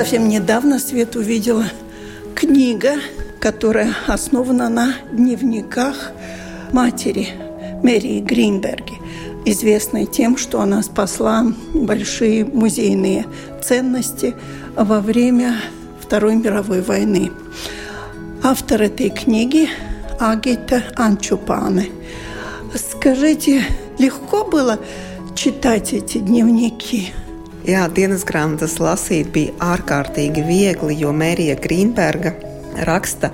Совсем недавно Свет увидела книга, которая основана на дневниках матери Мэри Гринберги, известной тем, что она спасла большие музейные ценности во время Второй мировой войны. Автор этой книги Агита Анчупане. Скажите, легко было читать эти дневники? Jā, dienas grāmatas lasīt bija ārkārtīgi viegli, jo Mērija Grīnberga raksta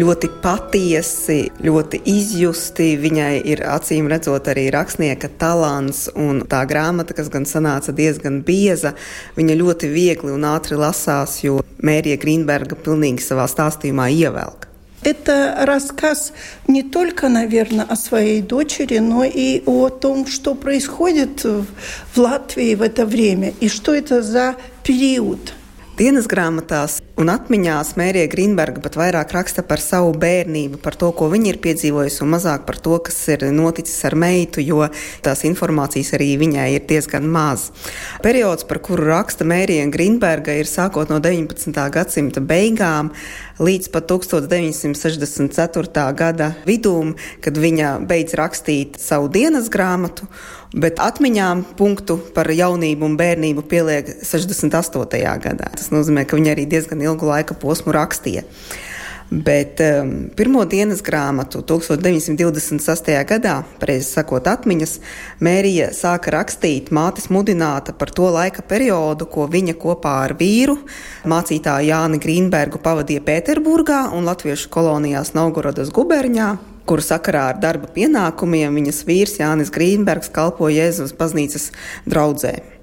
ļoti patiesi, ļoti izjusti. Viņai ir acīm redzot arī rakstnieka talants, un tā grāmata, kas gan sanāca diezgan bieza, viņa ļoti viegli un ātri lasās, jo Mērija Grīnberga pilnīgi savā stāstījumā ievelk. Это рассказ не только, наверное, о своей дочери, но и о том, что происходит в Латвии в это время и что это за период. Dienas grāmatās un atmiņās Mērija Grīnberga pat vairāk raksta par savu bērnību, par to, ko viņa ir piedzīvojusi, un mazāk par to, kas ir noticis ar meitu, jo tās informācijas arī viņai ir diezgan maz. Periods, par kuru raksta Mērija Grīnberga, ir sākot no 19. gadsimta beigām līdz pat 1964. gada vidum, kad viņa beidz rakstīt savu dienas grāmatu. Bet atmiņām punktu par jaunību un bērnību pieliek 68. gadā. Tas nozīmē, ka viņa arī diezgan ilgu laika posmu rakstīja. Bet um, pirmo dienas grāmatu 1926. gadā, precīzi sakot, atmiņas, Mērija sāka rakstīt mātes mudināta par to laika periodu, ko viņa kopā ar vīru, mācītāju Jāni Grīnbergu, pavadīja Pēterburgā un Latviešu kolonijās Novgorodas guberņā, kuru sakarā ar darba pienākumiem viņas vīrs Jānis Grīnbergs kalpo Jēzus baznīcas draudzē.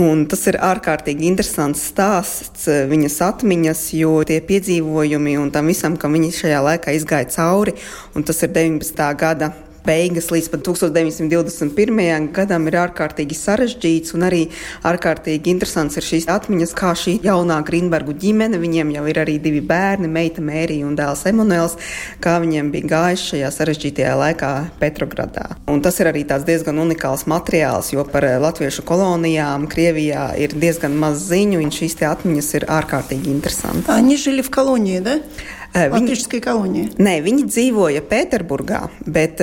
Un tas ir ārkārtīgi interesants stāsts, viņas atmiņas, jo tie piedzīvojumi un tam visam, kam viņa šajā laikā izgāja cauri, un tas ir 19. gada beigas līdz pat 1921. gadam ir ārkārtīgi sarežģīts un arī ārkārtīgi interesants ir šīs atmiņas, kā šī jaunā Grīnbergu ģimene, viņiem jau ir arī divi bērni, meita Mērija un dēls Emanuels, kā viņiem bija gājis šajā sarežģītajā laikā Petrogradā. Un tas ir arī tāds diezgan unikāls materiāls, jo par latviešu kolonijām Krievijā ir diezgan maz ziņu, un šīs atmiņas ir ārkārtīgi interesantas. Они жили в колонии, да? Latvijas kolonija. Nē, viņi dzīvoja Pēterburgā, bet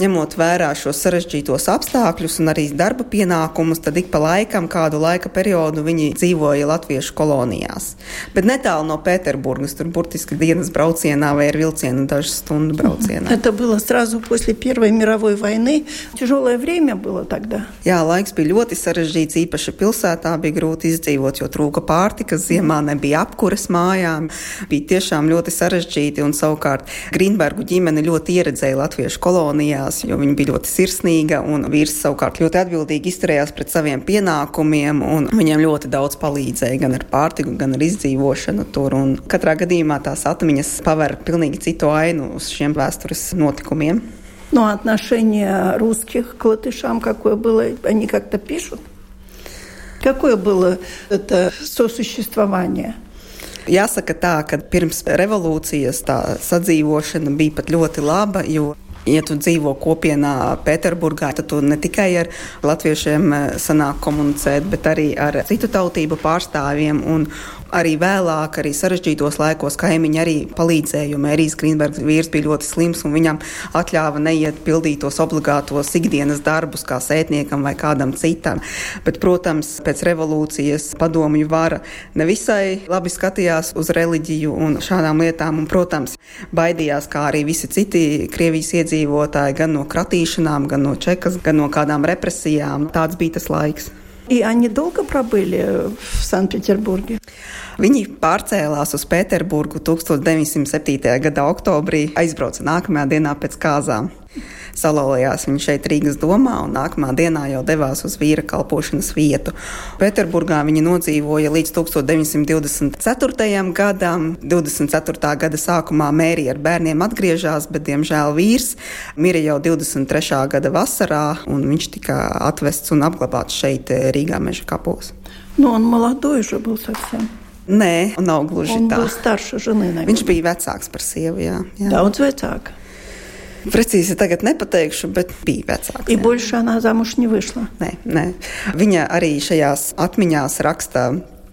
ņemot vērā šos sarežģītos apstākļus un arī darba pienākumus, tad ik pa laikam, kādu laika periodu viņi dzīvoja Latviešu kolonijās. Bet netālu no Pēterburgas, tur burtiski dienas braucienā vai ar vilcienu dažu stundu braucienā. Это было сразу после Первой мировой войны. Тяжелое время было тогда. Jā, laiks bija ļoti sarežģīts, īpaši pilsētā bija grūti izdzīvot, jo trūka pārtikas, ziemā nebija apkuras mājām. Bija tiešām ļoti sarežģīti, un savukārt Grīnbergu ģimene ļoti ieredzēja latviešu kolonijās, jo viņa bija ļoti sirsnīga, un vīrs savukārt ļoti atbildīgi izturējās pret saviem pienākumiem, un viņiem ļoti daudz palīdzēja gan ar pārtiku, gan ar izdzīvošanu tur. Un katrā gadījumā tās atmiņas paver pilnīgi citu ainu uz šiem vēstures notikumiem. Но отношение русских к латышам какое было, они как-то пишут? Какое было это сосуществование? Jāsaka tā, ka pirms revolūcijas tā sadzīvošana bija pat ļoti laba, jo Ja tu dzīvo kopienā Pēterburgā, tad tu ne tikai ar latviešiem sanāk komunicēt, bet arī ar citu tautību pārstāvjiem. Un, arī vēlāk, arī sarežģītos laikos, kaimiņi arī palīdzēja, jo Mērijas Grīnbergs vīrs bija ļoti slims un viņam atļāva neiet pildīt tos obligātos ikdienas darbus kā sētniekam vai kādam citam. Bet, protams, pēc revolūcijas padomju vara nevisai labi skatījās uz reliģiju un šādām lietām, un, protams, baidījās, kā arī visi citi Krievijas iedzīvotāji, gan no kratīšanām, gan no čekas, gan no kādām represijām. Tāds bija tas laiks. И они долго пробыли в Санкт-Петербурге? Viņi pārcēlās uz Pēterburgu 1907. gada oktobrī, aizbrauca nākamajā dienā pēc kāzām. salauzījās viņa šeit Rīgas domā un nākamā dienā jau devās uz vīra kalpošanas vietu. Pēterburgā viņa nodzīvoja līdz 1924. gadam. 24. gada sākumā Mērija ar bērniem atgriežas, bet diemžēl vīrs mira jau 23. gada vasarā, un viņš tika atvests un apglabāts šeit Rīgā meža kapos. Но он молодой уже был совсем. Nē, nav gluži un tā. Viņš bija starša žanīna. Viņš bija vecāks par sievu. Jā, jā. Daudz vecāks. Precīzi tagad nepateikšu, bet bija vecāka. Ir boļšā nā zamuš nevyšla. Nē, nē. Viņa arī šajās atmiņās raksta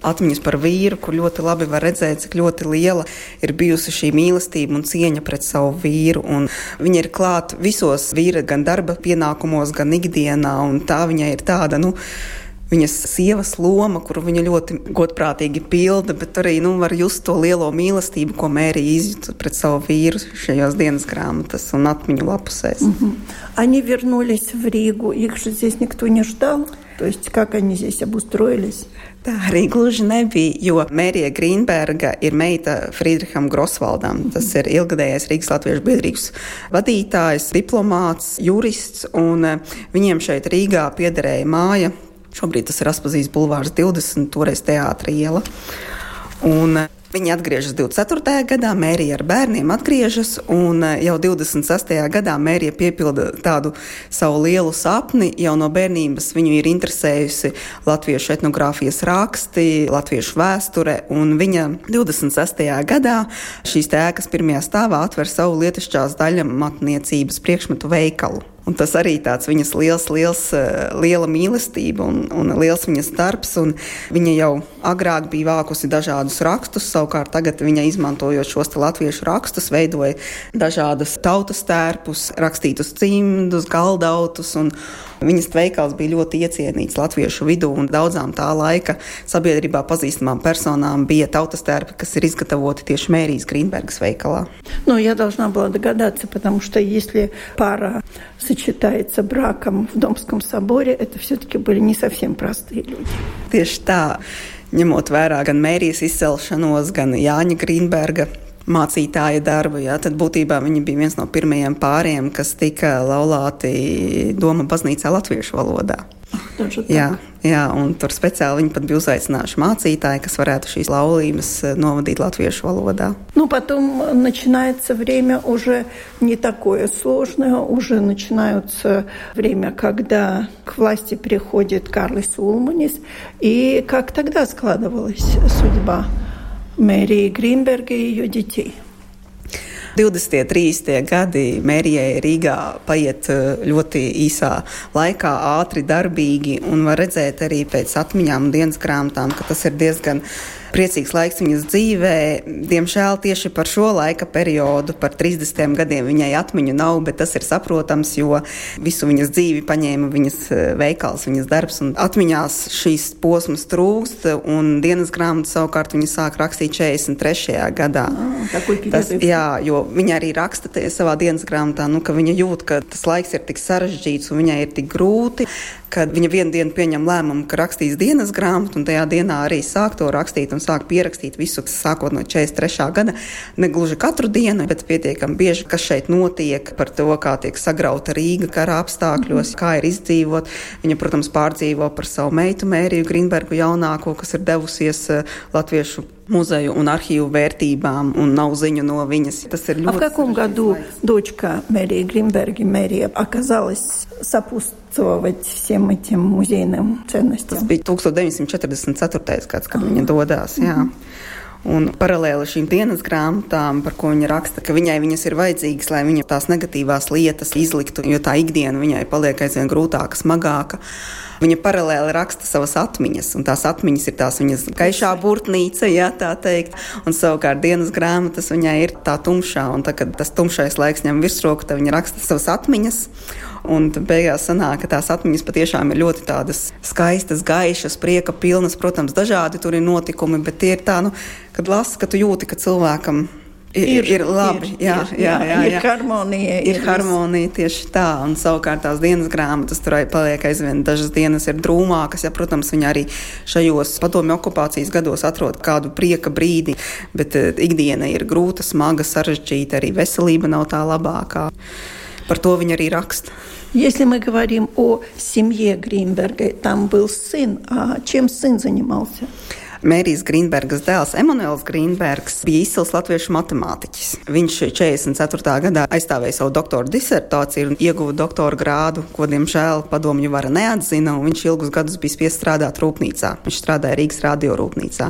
atmiņas par vīru, kur ļoti labi var redzēt, cik ļoti liela ir bijusi šī mīlestība un cieņa pret savu vīru. Un viņa ir klāta visos vīra, gan darba pienākumos, gan ikdienā. Tā viņa ir tāda, nu, viņas sievas loma, kuru viņa ļoti godprātīgi pilda, bet arī nu, var just to lielo mīlestību, ko Mērija izjūta pret savu vīru šajos dienas grāmatas un atmiņu lapusēs. Мгм. Они вернулись в Ригу. Их же здесь никто не ждал. То есть как они здесь обустроились? Tā arī gluži nebija, jo Mērija Grīnberga ir meita Friedriham Grosvaldam. Tas ir ilgadējais Rīgas Latviešu biedrības vadītājs, diplomāts, jurists, un eh, viņiem šeit Rīgā piederēja māja. Šobrīd tas ir Aspazīs bulvārs 20, toreiz teātra iela. Un eh, Viņi atgriežas 24. gadā, Mērija ar bērniem atgriežas, un eh, jau 26. gadā Mērija piepilda tādu savu lielu sapni. Jau no bērnības viņu ir interesējusi latviešu etnogrāfijas raksti, latviešu vēsture, un viņa 26. gadā šīs tēkas pirmajā stāvā atver savu lietišķās daļamatniecības priekšmetu veikalu. Un tas arī tāds viņas liels, liels, eh, liela mīlestība un, un liels viņas darbs. un Viņa jau agrāk bija vākusi dažādus rakstus, savukārt tagad viņa izmantojot šos latviešu rakstus, veidoja dažādas tautas tērpus, rakstītus cimdus, galdautus. un Viņas veikals bija ļoti iecienīts latviešu vidū, un daudzām tā laika sabiedrībā pazīstamām personām bija tautas tērpi, kas ir izgatavoti tieši Mērijas Grīnbergas veikalā. Но я должна была догадаться, потому что если пара сочетается браком в Домском соборе, это все-таки были не совсем простые люди. Tieši tā, ņemot vērā gan Mērijas izcelšanos, gan Jāņa Grīnberga mācītāja darbu, jā, tad būtībā viņi bija viens no pirmajiem pāriem, kas tika laulāti Doma baznīcā latviešu valodā. Даже так. Jā, jā, un tur speciāli viņi pat bija uzaicinājuši mācītāju, kas varētu šīs laulības eh, novadīt latviešu valodā. Ну, потом начинается время уже не такое сложное, уже начинается время, когда к власти приходит Карлис Улманис. И как тогда складывалась судьба Mērija Grīmbergija Joģiķī. 20. 30. gadi Mērijai Rīgā paiet eh, ļoti īsā laikā, ātri, darbīgi, un var redzēt arī pēc atmiņām un dienas grāmatām, ka tas ir diezgan priecīgs laiks viņas dzīvē. Diemžēl tieši par šo laika periodu, par 30 gadiem, viņai atmiņu nav, bet tas ir saprotams, jo visu viņas dzīvi paņēma viņas eh, veikals, viņas darbs. Atmiņās šīs posmas trūkst, un dienas grāmatu savukārt viņa sāk rakstīt 43. gadā. Oh, tas, jā, jo viņa arī raksta savā dienas grāmatā, nu, ka viņa jūt, ka tas laiks ir tik sarežģīts un viņai ir tik grūti ka viņa vienu dienu pieņem lēmumu, ka rakstīs dienas grāmatu, un tajā dienā arī sāk to rakstīt un sāk pierakstīt visu, kas sākot no 43. gada. Ne gluži katru dienu, bet pietiekami bieži, kas šeit notiek, par to, kā tiek sagrauta Rīga kara apstākļos, kā ir izdzīvot. Viņa, protams, pārdzīvo par savu meitu Mēriju Grīnbergu jaunāko, kas ir devusies eh, Latviešu muzeju un arhīvu vērtībām, un nav ziņu no viņas. Tas ir А в ļoti каком sarežģīts году laiks. дочка Мэрии Гринберги, Мэрия, оказалась сопутствовать всем этим музейным Tas ценностям? bija 1944. gads, kad viņa dodas. Jā. Un paralēli šīm dienas grāmatām, par ko viņa raksta, ka viņai viņas ir vajadzīgas, lai viņa tās negatīvās lietas izliktu, jo tā ikdiena viņai paliek aizvien grūtāka, smagāka. Viņa paralēli raksta savas atmiņas, un tās atmiņas ir tās viņas gaišā burtnīca, ja tā teikt, un savukārt dienas grāmatas viņai ir tā tumšā, un tad, kad tas tumšais laiks ņem virsroku, tad viņa raksta savas atmiņas. Un beigās sanāk, ka tās atmiņas patiešām ir ļoti tādas skaistas, gaišas, prieka pilnas. Protams, dažādi tur ir notikumi, bet tie ir tā, nu, kad lasi, ka tu jūti, ka cilvēkam ir, ir, ir labi. ir, jā, ir, jā, jā, ir jā. harmonija. Ir harmonija tieši tā, un savukārt tās dienas grāmatas tur arī paliek aizvien. Dažas dienas ir drūmākas, ja, protams, viņa arī šajos padomju okupācijas gados atrod kādu prieka brīdi, bet uh, ikdiena ir grūta, smaga, sarežģīta, arī veselība nav tā labākā. Par to viņa arī raksta. Если мы говорим о семье Гринберга, там был сын, а чем сын занимался? Mērijas Grīnbergas dēls Emanuels Grīnbergs bija izcils latviešu matemātiķis. Viņš 44. gadā aizstāvēja savu doktora disertāciju un ieguva doktora grādu, ko, diemžēl, padomju vara neatzina, un viņš ilgus gadus bija spiests strādāt rūpnīcā. Viņš strādāja Rīgas radiorūpnīcā.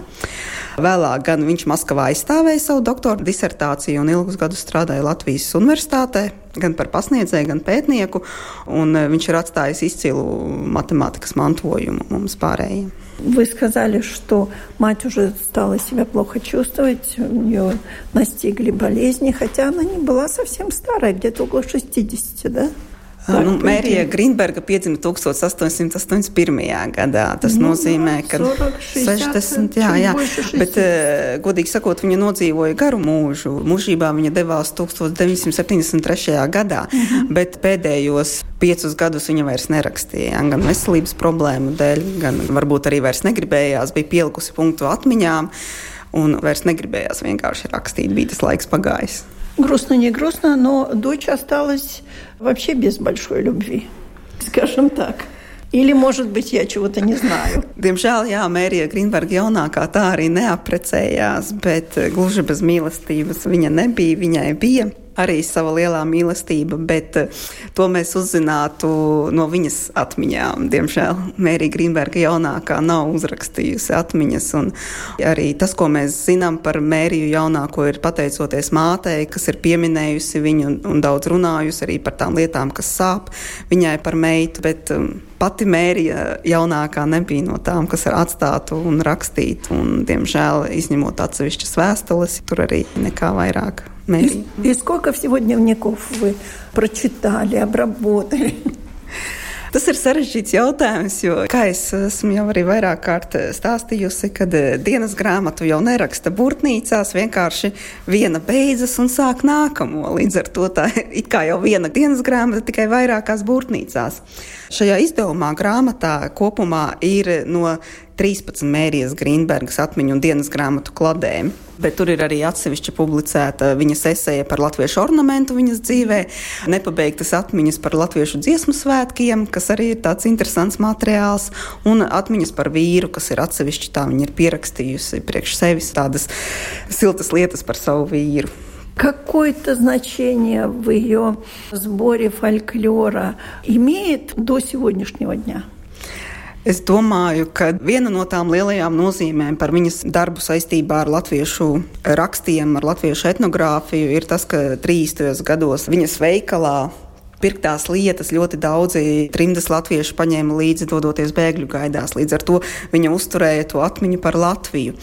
Vēlāk gan viņš Maskavā aizstāvēja savu doktora disertāciju un ilgus gadus strādāja Latvijas universitātē, gan par pasniedzēju, gan pētnieku, un eh, viņš ir atstājis izcilu matemātikas mantojumu mums pārējiem. Вы сказали, что мать уже стала себя плохо чувствовать, у нее настигли болезни, хотя она не была совсем старая, где-то около 60, да? Nu, Mērija Grīnberga piedzima 1881. gadā. Tas nu, nozīmē, ka 60, jā, jā. Bet, godīgi sakot, viņa nodzīvoja garu mūžu. Mūžībā viņa devās 1973. gadā, mhm. bet pēdējos piecus gadus viņa vairs nerakstīja. Gan veselības problēmu dēļ, gan varbūt arī vairs negribējās, bija pielikusi punktu atmiņām un vairs negribējās vienkārši rakstīt. Bija tas laiks pagājis. Грустно, не грустно, но дочь осталась вообще без большой любви, скажем так. Или, может быть, я чего-то не знаю. Diemžēl, jā, Mērija Grīnberga jaunākā tā arī neaprecējās, bet gluži bez mīlestības viņa nebija. Viņai bija arī sava lielā mīlestība, bet eh, to mēs uzzinātu no viņas atmiņām. Diemžēl Mērija Grīnberga jaunākā nav uzrakstījusi atmiņas, un arī tas, ko mēs zinām par Mēriju jaunāko, ir pateicoties mātei, kas ir pieminējusi viņu un, un daudz runājusi arī par tām lietām, kas sāp viņai par meitu, bet um, pati Mērija jaunākā nebija no tām, kas ir atstātu un rakstītu, un, diemžēl, izņemot atsevišķas vēstules, tur arī nekā vairāk. И, и сколько всего дневников вы прочитали, обработали? Tas ir sarežģīts jautājums, jo, kā es esmu jau arī vairāk kārt stāstījusi, kad dienas grāmatu jau neraksta burtnīcās, vienkārši viena beidzas un sāk nākamo. Līdz ar to tā ir kā jau viena dienas grāmata, tikai vairākās burtnīcās. Šajā izdevumā grāmatā kopumā ir no 13 Mērijas Grīnbergas atmiņu un dienas grāmatu kladēm. Bet tur ir arī atsevišķi publicēta viņas esēja par latviešu ornamentu viņas dzīvē, nepabeigtas atmiņas par latviešu dziesmu svētkiem, kas arī ir tāds interesants materiāls, un atmiņas par vīru, kas ir atsevišķi tā viņa ir pierakstījusi priekš sevis tādas siltas lietas par savu vīru. Какое-то значение в ее сборе фольклора имеет до сегодняшнего дня? Es domāju, ka viena no tām lielajām nozīmēm par viņas darbu saistībā ar latviešu rakstiem, ar latviešu etnogrāfiju ir tas, ka 30. gados viņas veikalā pirktās lietas ļoti daudzi trimdas latvieši paņēma līdzi, dodoties bēgļu gaidās. Līdz ar to viņa uzturēja to atmiņu par Latviju.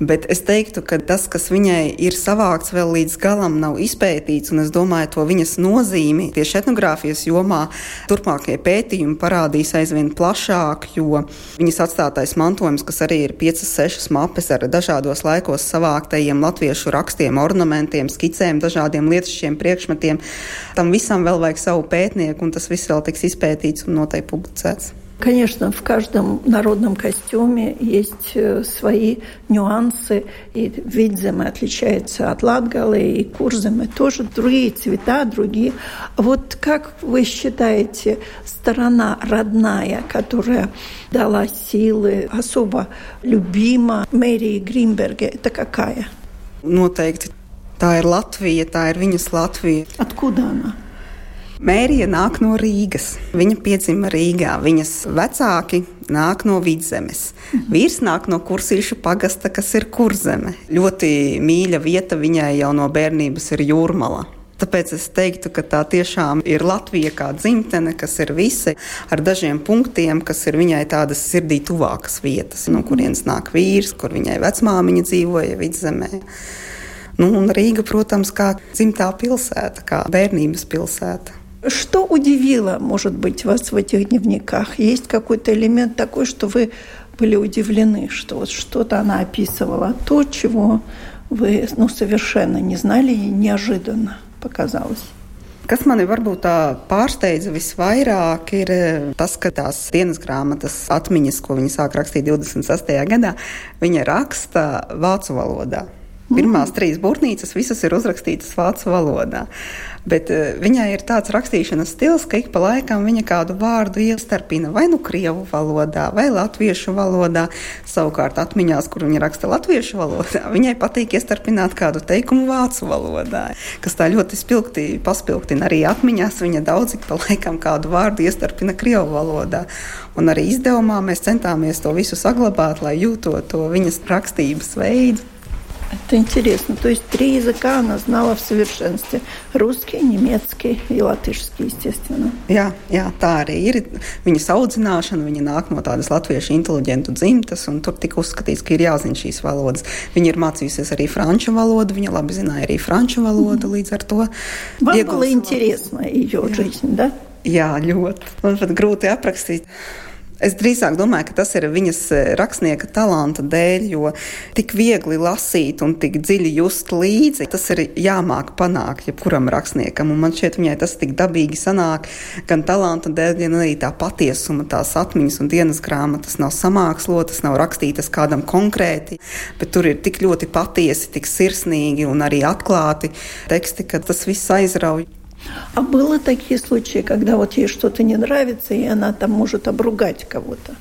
Bet es teiktu, ka tas, kas viņai ir savākts, vēl līdz galam nav izpētīts, un es domāju, to viņas nozīmi tieši etnogrāfijas jomā turpmākie pētījumi parādīs aizvien plašāk, jo viņas atstātais mantojums, kas arī ir 5-6 mapes ar dažādos laikos savāktajiem latviešu rakstiem, ornamentiem, skicēm, dažādiem lietišķiem priekšmetiem, tam visam vēl vajag savu savu pētnieku, un tas viss vēl tiks izpētīts un noteikti publicēts. Конечно, в каждом народном костюме есть э, свои нюансы. И Видземе отличается от Латгалы, и Курземе тоже другие цвета, другие. Вот как вы считаете, сторона родная, которая дала силы, особо любима Мэрии Гринберге, это какая? Noteikti. Tā ir Latvija, tā ir viņas Latvija. Откуда она? Mērija nāk no Rīgas. Viņa piedzima Rīgā. Viņas vecāki nāk no vidzemes. Vīrs nāk no kursīšu pagasta, kas ir kurzeme. Ļoti mīļa vieta viņai jau no bērnības ir jūrmala. Tāpēc es teiktu, ka tā tiešām ir Latvija kā dzimtene, kas ir visi ar dažiem punktiem, kas ir viņai tādas sirdī tuvākas vietas, no kurienes nāk vīrs, kur viņai vecmāmiņa dzīvoja vidzemē. Nu, un Rīga, protams, kā dzimtā pilsēta, kā bērnības pilsēta. Что удивило, может быть, вас в этих дневниках? Есть какой-то элемент такой, что вы были удивлены, что вот что-то она описывала, то, чего вы ну, совершенно не знали и неожиданно показалось? Kas mani varbūt tā pārsteidza visvairāk, ir eh, tas, ka tās dienas grāmatas atmiņas, ko viņa sāk rakstīt 26. gadā, viņa raksta vācu valodā. Pirmās mm. trīs būrnīcas visas ir uzrakstītas vācu valodā. Bet uh, viņai ir tāds rakstīšanas stils, ka ik pa laikam viņa kādu vārdu iestarpina vai nu krievu valodā, vai latviešu valodā. Savukārt atmiņās, kur viņa raksta latviešu valodā, viņai patīk iestarpināt kādu teikumu vācu valodā, kas tā ļoti spilgti paspilgtina arī atmiņās. Viņa daudz ik pa laikam kādu vārdu iestarpina krievu valodā. Un arī izdevumā mēs centāmies to visu saglabāt, lai jūtot to viņas rakstības veidu. Это интересно. То есть три языка она знала в совершенстве. Русский, немецкий и латышский, естественно. Jā, jā, tā arī ir. Viņas audzināšana, viņa nāk no tādas latviešu inteliģentu dzimtas, un tur tika uzskatīts, ka ir jāzina šīs valodas. Viņa ir mācījusies arī franču valodu, viņa labi zināja arī franču valodu mm. līdz ar to. Вам было интересно ее жизнь, да? Jā, ļoti. Man pat grūti aprakstīt. Es drīzāk domāju, ka tas ir viņas e, rakstnieka talanta dēļ, jo tik viegli lasīt un tik dziļi just līdzi, tas ir jāmāk panākt jebkuram rakstniekam. Un man šķiet, viņai tas tik dabīgi sanāk gan talanta dēļ, gan arī tā patiesuma, tās atmiņas un dienas grāmatas nav samākslotas, nav rakstītas kādam konkrēti, bet tur ir tik ļoti patiesi, tik sirsnīgi un arī atklāti teksti, ka tas viss aizrauj. А было такие случаи, когда вот ей что-то не нравится, и она там может обругать кого-то.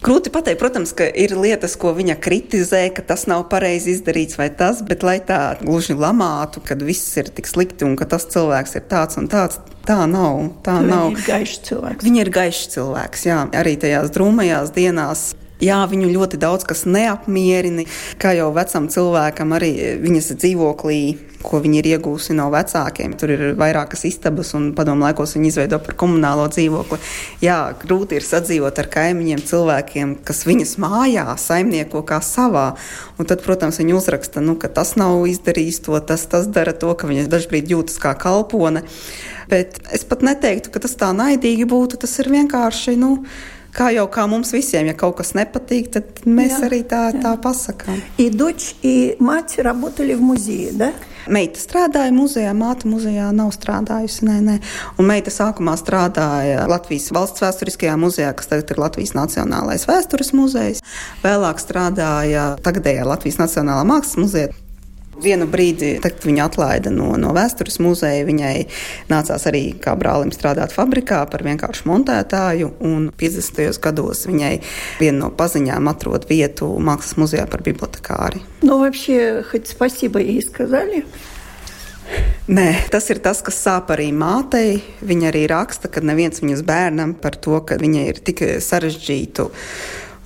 Grūti pateikt, protams, ka ir lietas, ko viņa kritizē, ka tas nav pareizi izdarīts vai tas, bet lai tā gluži lamātu, kad viss ir tik slikti un ka tas cilvēks ir tāds un tāds, tā nav. Tā viņa nav. ir gaišs cilvēks. Viņa ir gaišs cilvēks, jā, arī tajās drūmajās dienās. Jā, viņu ļoti daudz kas neapmierina. Kā jau vecam cilvēkam, arī viņas dzīvoklī, ko viņa ir iegūsi no vecākiem. Tur ir vairākas istabas, un padomu laikos viņa izveido par komunālo dzīvokli. Jā, grūti ir sadzīvot ar kaimiņiem, cilvēkiem, kas viņas mājā saimnieko kā savā. Un tad, protams, viņa uzraksta, nu, ka tas nav izdarījis to, tas, tas dara to, ka viņa dažkārt jūtas kā kalpone. Bet es pat neteiktu, ka tas tā naidīgi būtu. Tas ir vienkārši. Nu, kā jau kā mums visiem, ja kaut kas nepatīk, tad mēs jā, arī tā, jā. tā pasakām. И дочь, и мать работали в музее, да? Meita strādāja muzejā, māte muzejā nav strādājusi. Nē, nē. Un meita sākumā strādāja Latvijas valsts vēsturiskajā muzejā, kas tagad ir Latvijas Nacionālais vēstures muzejs. Vēlāk strādāja tagadējā Latvijas Nacionālā mākslas muzejā. Vienu brīdi, kad viņa atlaida no, no vēstures muzeja, viņai nācās arī kā brālim strādāt fabrikā par vienkāršu montētāju. 50. gados viņai viena no paziņām atrod vietu mākslas muzejā par bibliotekāri. Nu, вообще, хоть спасибо ей сказали? Nē, tas ir tas, kas sāp arī mātei. Viņa arī raksta, ka neviens viņas bērnam par to, ka viņa ir tik sarežģīta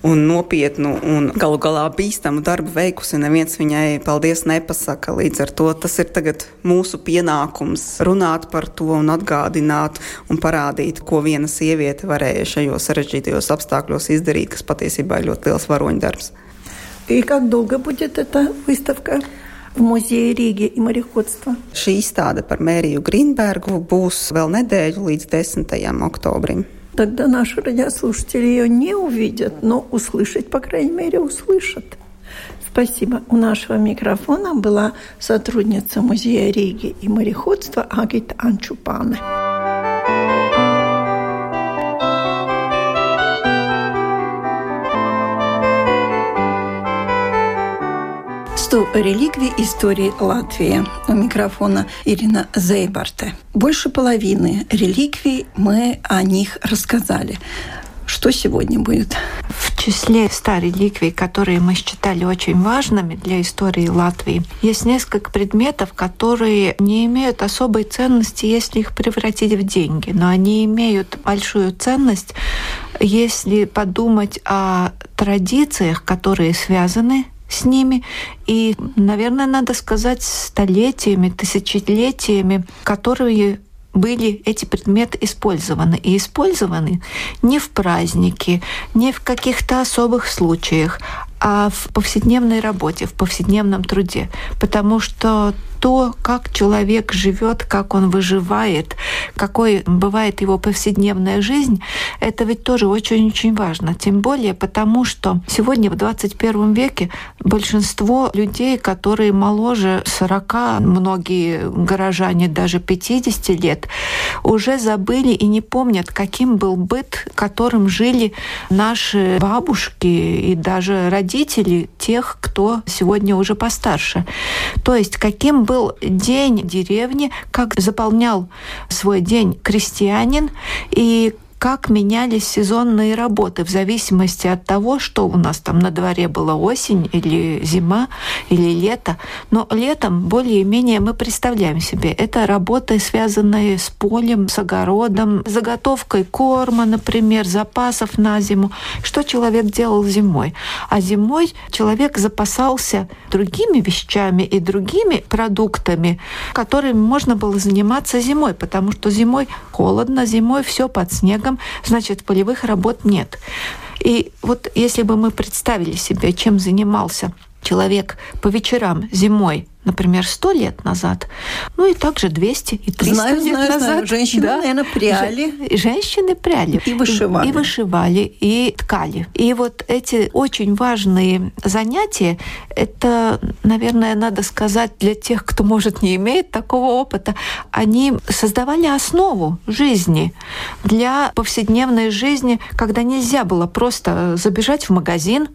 un nopietnu un galu galā bīstamu darbu veikusi. Neviens viņai paldies nepasaka. Līdz ar to tas ir tagad mūsu pienākums runāt par to un atgādināt un parādīt, ko viena sieviete varēja šajos sarežģītajos apstākļos izdarīt, kas patiesībā ir ļoti liels varoņdarbs. И как долго будет эта выставка? в музее Риги и мореходства. Šī izstāde par Mēriju Grīnbergu būs vēl nedēļu līdz 10. oktobrim. Тогда наши радиослушатели ее не увидят, но услышать, по крайней мере, услышат. Спасибо. У нашего микрофона была сотрудница музея Риги и мореходства Агита Анчупане. Что реликвии истории Латвии. У микрофона Ирина Зейбарте. Больше половины реликвий мы о них рассказали. Что сегодня будет? В числе ста реликвий, которые мы считали очень важными для истории Латвии, есть несколько предметов, которые не имеют особой ценности, если их превратить в деньги, но они имеют большую ценность, если подумать о традициях, которые связаны с ними. И, наверное, надо сказать, столетиями, тысячелетиями, которые были эти предметы использованы. И использованы не в праздники, не в каких-то особых случаях, а в повседневной работе, в повседневном труде. Потому что то, как человек живет, как он выживает, какой бывает его повседневная жизнь, это ведь тоже очень-очень важно. Тем более потому, что сегодня в 21 веке большинство людей, которые моложе 40, многие горожане даже 50 лет, уже забыли и не помнят, каким был быт, которым жили наши бабушки и даже родители тех, кто сегодня уже постарше. То есть каким был день деревни, как заполнял свой день крестьянин. И как менялись сезонные работы в зависимости от того, что у нас там на дворе была осень или зима или лето. Но летом более-менее мы представляем себе. Это работы, связанные с полем, с огородом, заготовкой корма, например, запасов на зиму. Что человек делал зимой? А зимой человек запасался другими вещами и другими продуктами, которыми можно было заниматься зимой, потому что зимой холодно, зимой все под снегом, снегом, значит, полевых работ нет. И вот если бы мы представили себе, чем занимался человек по вечерам зимой например, сто лет назад, ну и также 200 и 300 знаю, лет знаю, назад. Знаю. Женщины, да. наверное, пряли. Женщины пряли. И вышивали. И, и вышивали, и ткали. И вот эти очень важные занятия, это, наверное, надо сказать для тех, кто, может, не имеет такого опыта, они создавали основу жизни для повседневной жизни, когда нельзя было просто забежать в магазин,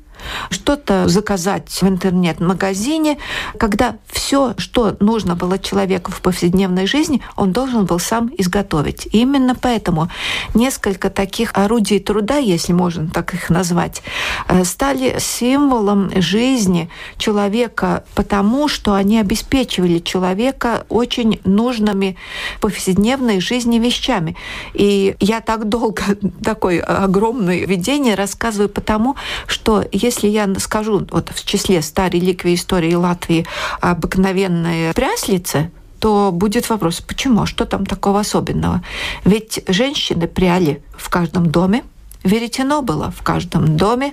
что-то заказать в интернет-магазине, когда все, что нужно было человеку в повседневной жизни, он должен был сам изготовить. И именно поэтому несколько таких орудий труда, если можно так их назвать, э, стали символом жизни человека, потому что они обеспечивали человека очень нужными повседневной жизни вещами. И я так долго такое огромное видение рассказываю потому, что если я скажу вот в числе ста реликвий истории Латвии обыкновенные пряслицы, то будет вопрос, почему, что там такого особенного? Ведь женщины пряли в каждом доме, веретено было в каждом доме,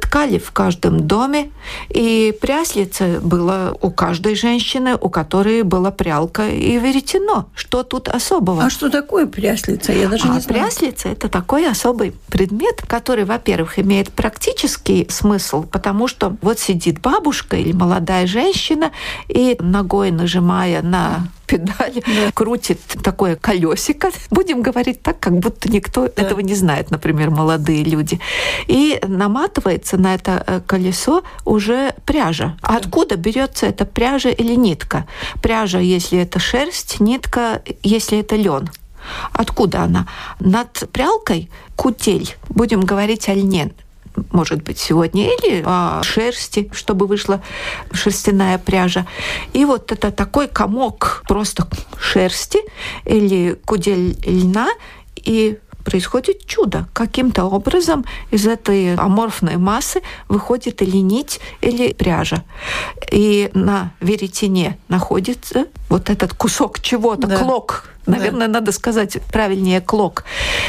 Ткали в каждом доме, и пряслица была у каждой женщины, у которой была прялка и веретено. Что тут особого? А что такое пряслица? Я даже а не знаю. Пряслица – это такой особый предмет, который, во-первых, имеет практический смысл, потому что вот сидит бабушка или молодая женщина и ногой нажимая на педали, да. крутит такое колесико. Будем говорить так, как будто никто да. этого не знает, например, молодые люди. И наматывается на это э, колесо уже пряжа. А откуда берется эта пряжа или нитка? Пряжа, если это шерсть, нитка, если это лен. Откуда она? Над прялкой кутель, будем говорить о льне, может быть, сегодня, или о шерсти, чтобы вышла шерстяная пряжа. И вот это такой комок просто шерсти или кудель льна, и происходит чудо. Каким-то образом из этой аморфной массы выходит или нить, или пряжа. И на веретене находится вот этот кусок чего-то, да. клок. Наверное, да. надо сказать правильнее клок.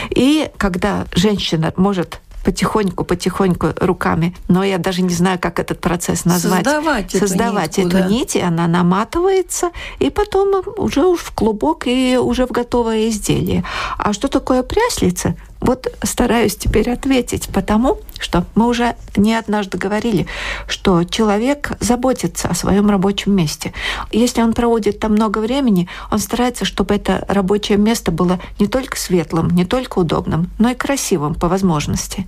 И когда женщина может потихоньку-потихоньку руками, но я даже не знаю, как этот процесс назвать. Создавать, Создавать эту, нитку, эту да. нить, и она наматывается, и потом уже в клубок и уже в готовое изделие. А что такое пряслица? Вот стараюсь теперь ответить, потому что мы уже не однажды говорили, что человек заботится о своем рабочем месте. Если он проводит там много времени, он старается, чтобы это рабочее место было не только светлым, не только удобным, но и красивым по возможности.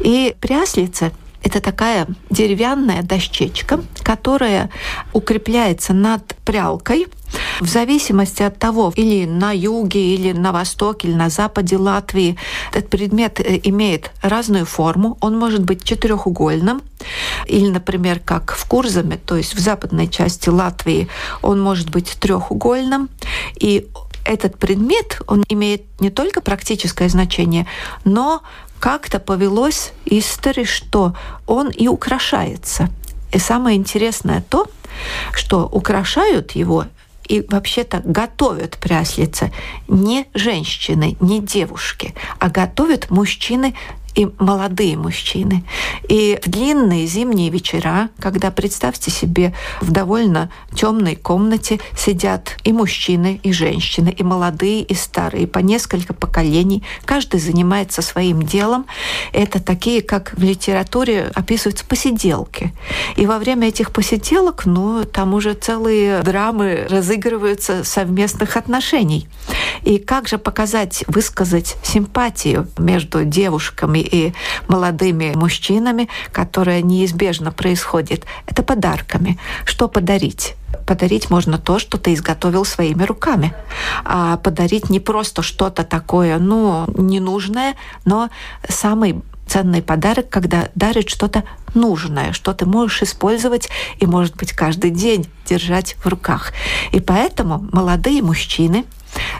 И пряслица это такая деревянная дощечка, которая укрепляется над прялкой. В зависимости от того, или на юге, или на востоке, или на западе Латвии, этот предмет э, имеет разную форму. Он может быть четырехугольным, или, например, как в Курзаме, то есть в западной части Латвии, он может быть трехугольным. И этот предмет, он имеет не только практическое значение, но как-то повелось истории, что он и украшается. И самое интересное то, что украшают его и вообще-то готовят пряслица не женщины, не девушки, а готовят мужчины и молодые мужчины. И в длинные зимние вечера, когда, представьте себе, в довольно темной комнате сидят и мужчины, и женщины, и молодые, и старые, по несколько поколений, каждый занимается своим делом. Это такие, как в литературе описываются посиделки. И во время этих посиделок, ну, там уже целые драмы разыгрываются совместных отношений. И как же показать, высказать симпатию между девушками и молодыми мужчинами, которая неизбежно происходит, это подарками. Что подарить? подарить можно то, что ты изготовил своими руками. А подарить не просто что-то такое, ну, ненужное, но самый ценный подарок, когда дарит что-то нужное, что ты можешь использовать и, может быть, каждый день держать в руках. И поэтому молодые мужчины,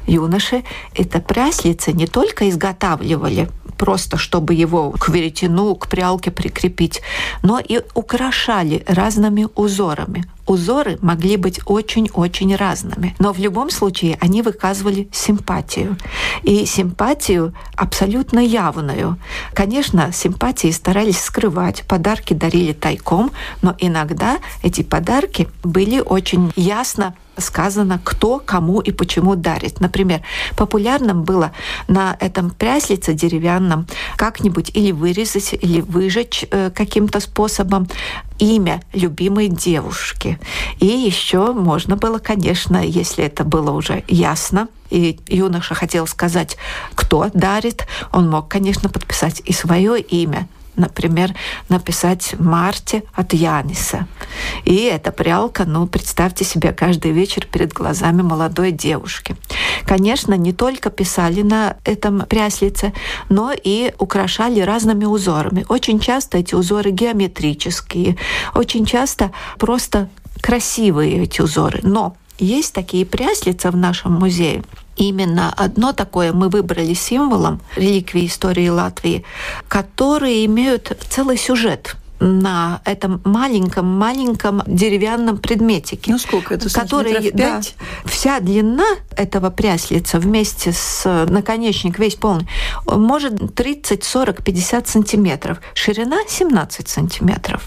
юноши, это пряслицы не только изготавливали просто чтобы его к веретену, к прялке прикрепить, но и украшали разными узорами. Узоры могли быть очень-очень разными, но в любом случае они выказывали симпатию. И симпатию абсолютно явную. Конечно, симпатии старались скрывать, подарки дарили тайком, но иногда эти подарки были очень ясно сказано, кто, кому и почему дарит. Например, популярным было на этом пряслице деревянном как-нибудь или вырезать, или выжечь э, каким-то способом имя любимой девушки. И еще можно было, конечно, если это было уже ясно, и юноша хотел сказать, кто дарит, он мог, конечно, подписать и свое имя, например, написать Марте от Яниса. И эта прялка, ну, представьте себе, каждый вечер перед глазами молодой девушки. Конечно, не только писали на этом пряслице, но и украшали разными узорами. Очень часто эти узоры геометрические, очень часто просто красивые эти узоры. Но есть такие пряслица в нашем музее, именно одно такое мы выбрали символом реликвии истории Латвии, которые имеют целый сюжет на этом маленьком-маленьком деревянном предметике. Ну сколько это? Который, да, вся длина этого пряслица вместе с наконечник весь полный может 30, 40, 50 сантиметров. Ширина 17 сантиметров.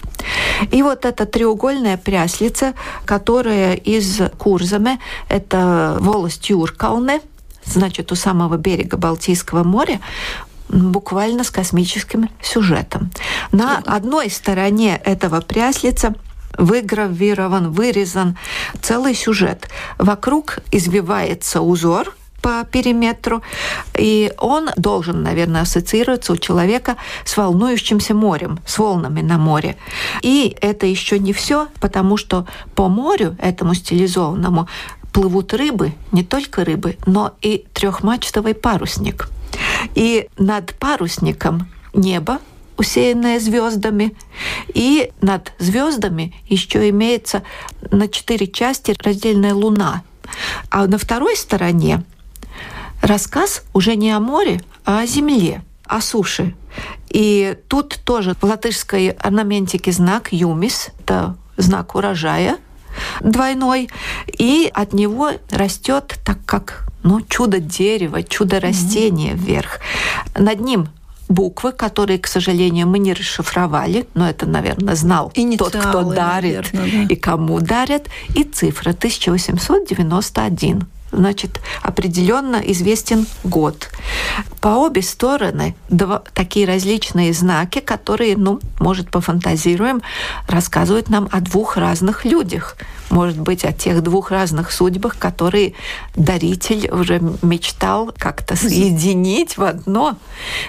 И вот эта треугольная пряслица, которая из Курзаме, это волость Юркалне, значит, у самого берега Балтийского моря, буквально с космическим сюжетом. На одной стороне этого пряслица выгравирован, вырезан целый сюжет. Вокруг извивается узор, по периметру, и он должен, наверное, ассоциироваться у человека с волнующимся морем, с волнами на море. И это еще не все, потому что по морю, этому стилизованному, плывут рыбы, не только рыбы, но и трехмачтовый парусник. И над парусником небо, усеянное звездами, и над звездами еще имеется на четыре части раздельная луна. А на второй стороне рассказ уже не о море, а о земле, о суше. И тут тоже в латышской орнаментике знак «юмис» — это знак урожая двойной, и от него растет так как ну, чудо дерева, чудо растения mm-hmm. вверх. Над ним буквы, которые, к сожалению, мы не расшифровали, но это, наверное, знал Инициалы, тот, кто дарит наверное, да. и кому дарят, и цифра 1891 значит, определенно известен год. По обе стороны два, такие различные знаки, которые, ну, может, пофантазируем, рассказывают нам о двух разных людях. Может быть, о тех двух разных судьбах, которые даритель уже мечтал как-то соединить в одно.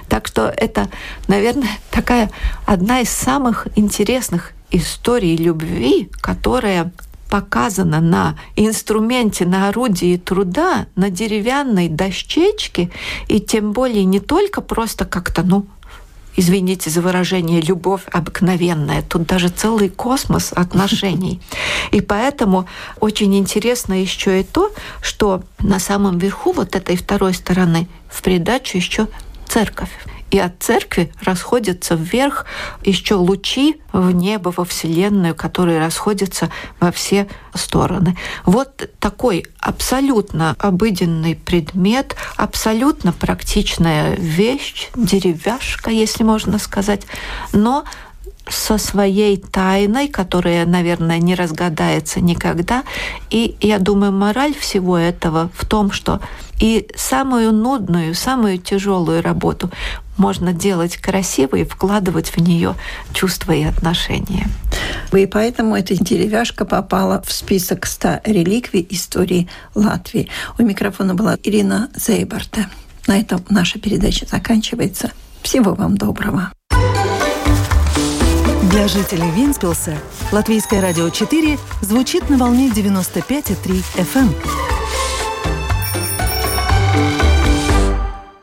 Так что это, наверное, такая одна из самых интересных историй любви, которая показано на инструменте, на орудии труда, на деревянной дощечке, и тем более не только просто как-то, ну, извините за выражение, любовь обыкновенная. Тут даже целый космос отношений. И поэтому очень интересно еще и то, что на самом верху вот этой второй стороны в придачу еще церковь. И от церкви расходятся вверх еще лучи в небо, во Вселенную, которые расходятся во все стороны. Вот такой абсолютно обыденный предмет, абсолютно практичная вещь, деревяшка, если можно сказать, но со своей тайной, которая, наверное, не разгадается никогда. И я думаю, мораль всего этого в том, что и самую нудную, самую тяжелую работу можно делать красиво и вкладывать в нее чувства и отношения. И поэтому эта деревяшка попала в список 100 реликвий истории Латвии. У микрофона была Ирина Зейбарта. На этом наша передача заканчивается. Всего вам доброго. Для жителей Винспилса Латвийское радио 4 звучит на волне 95,3 FM.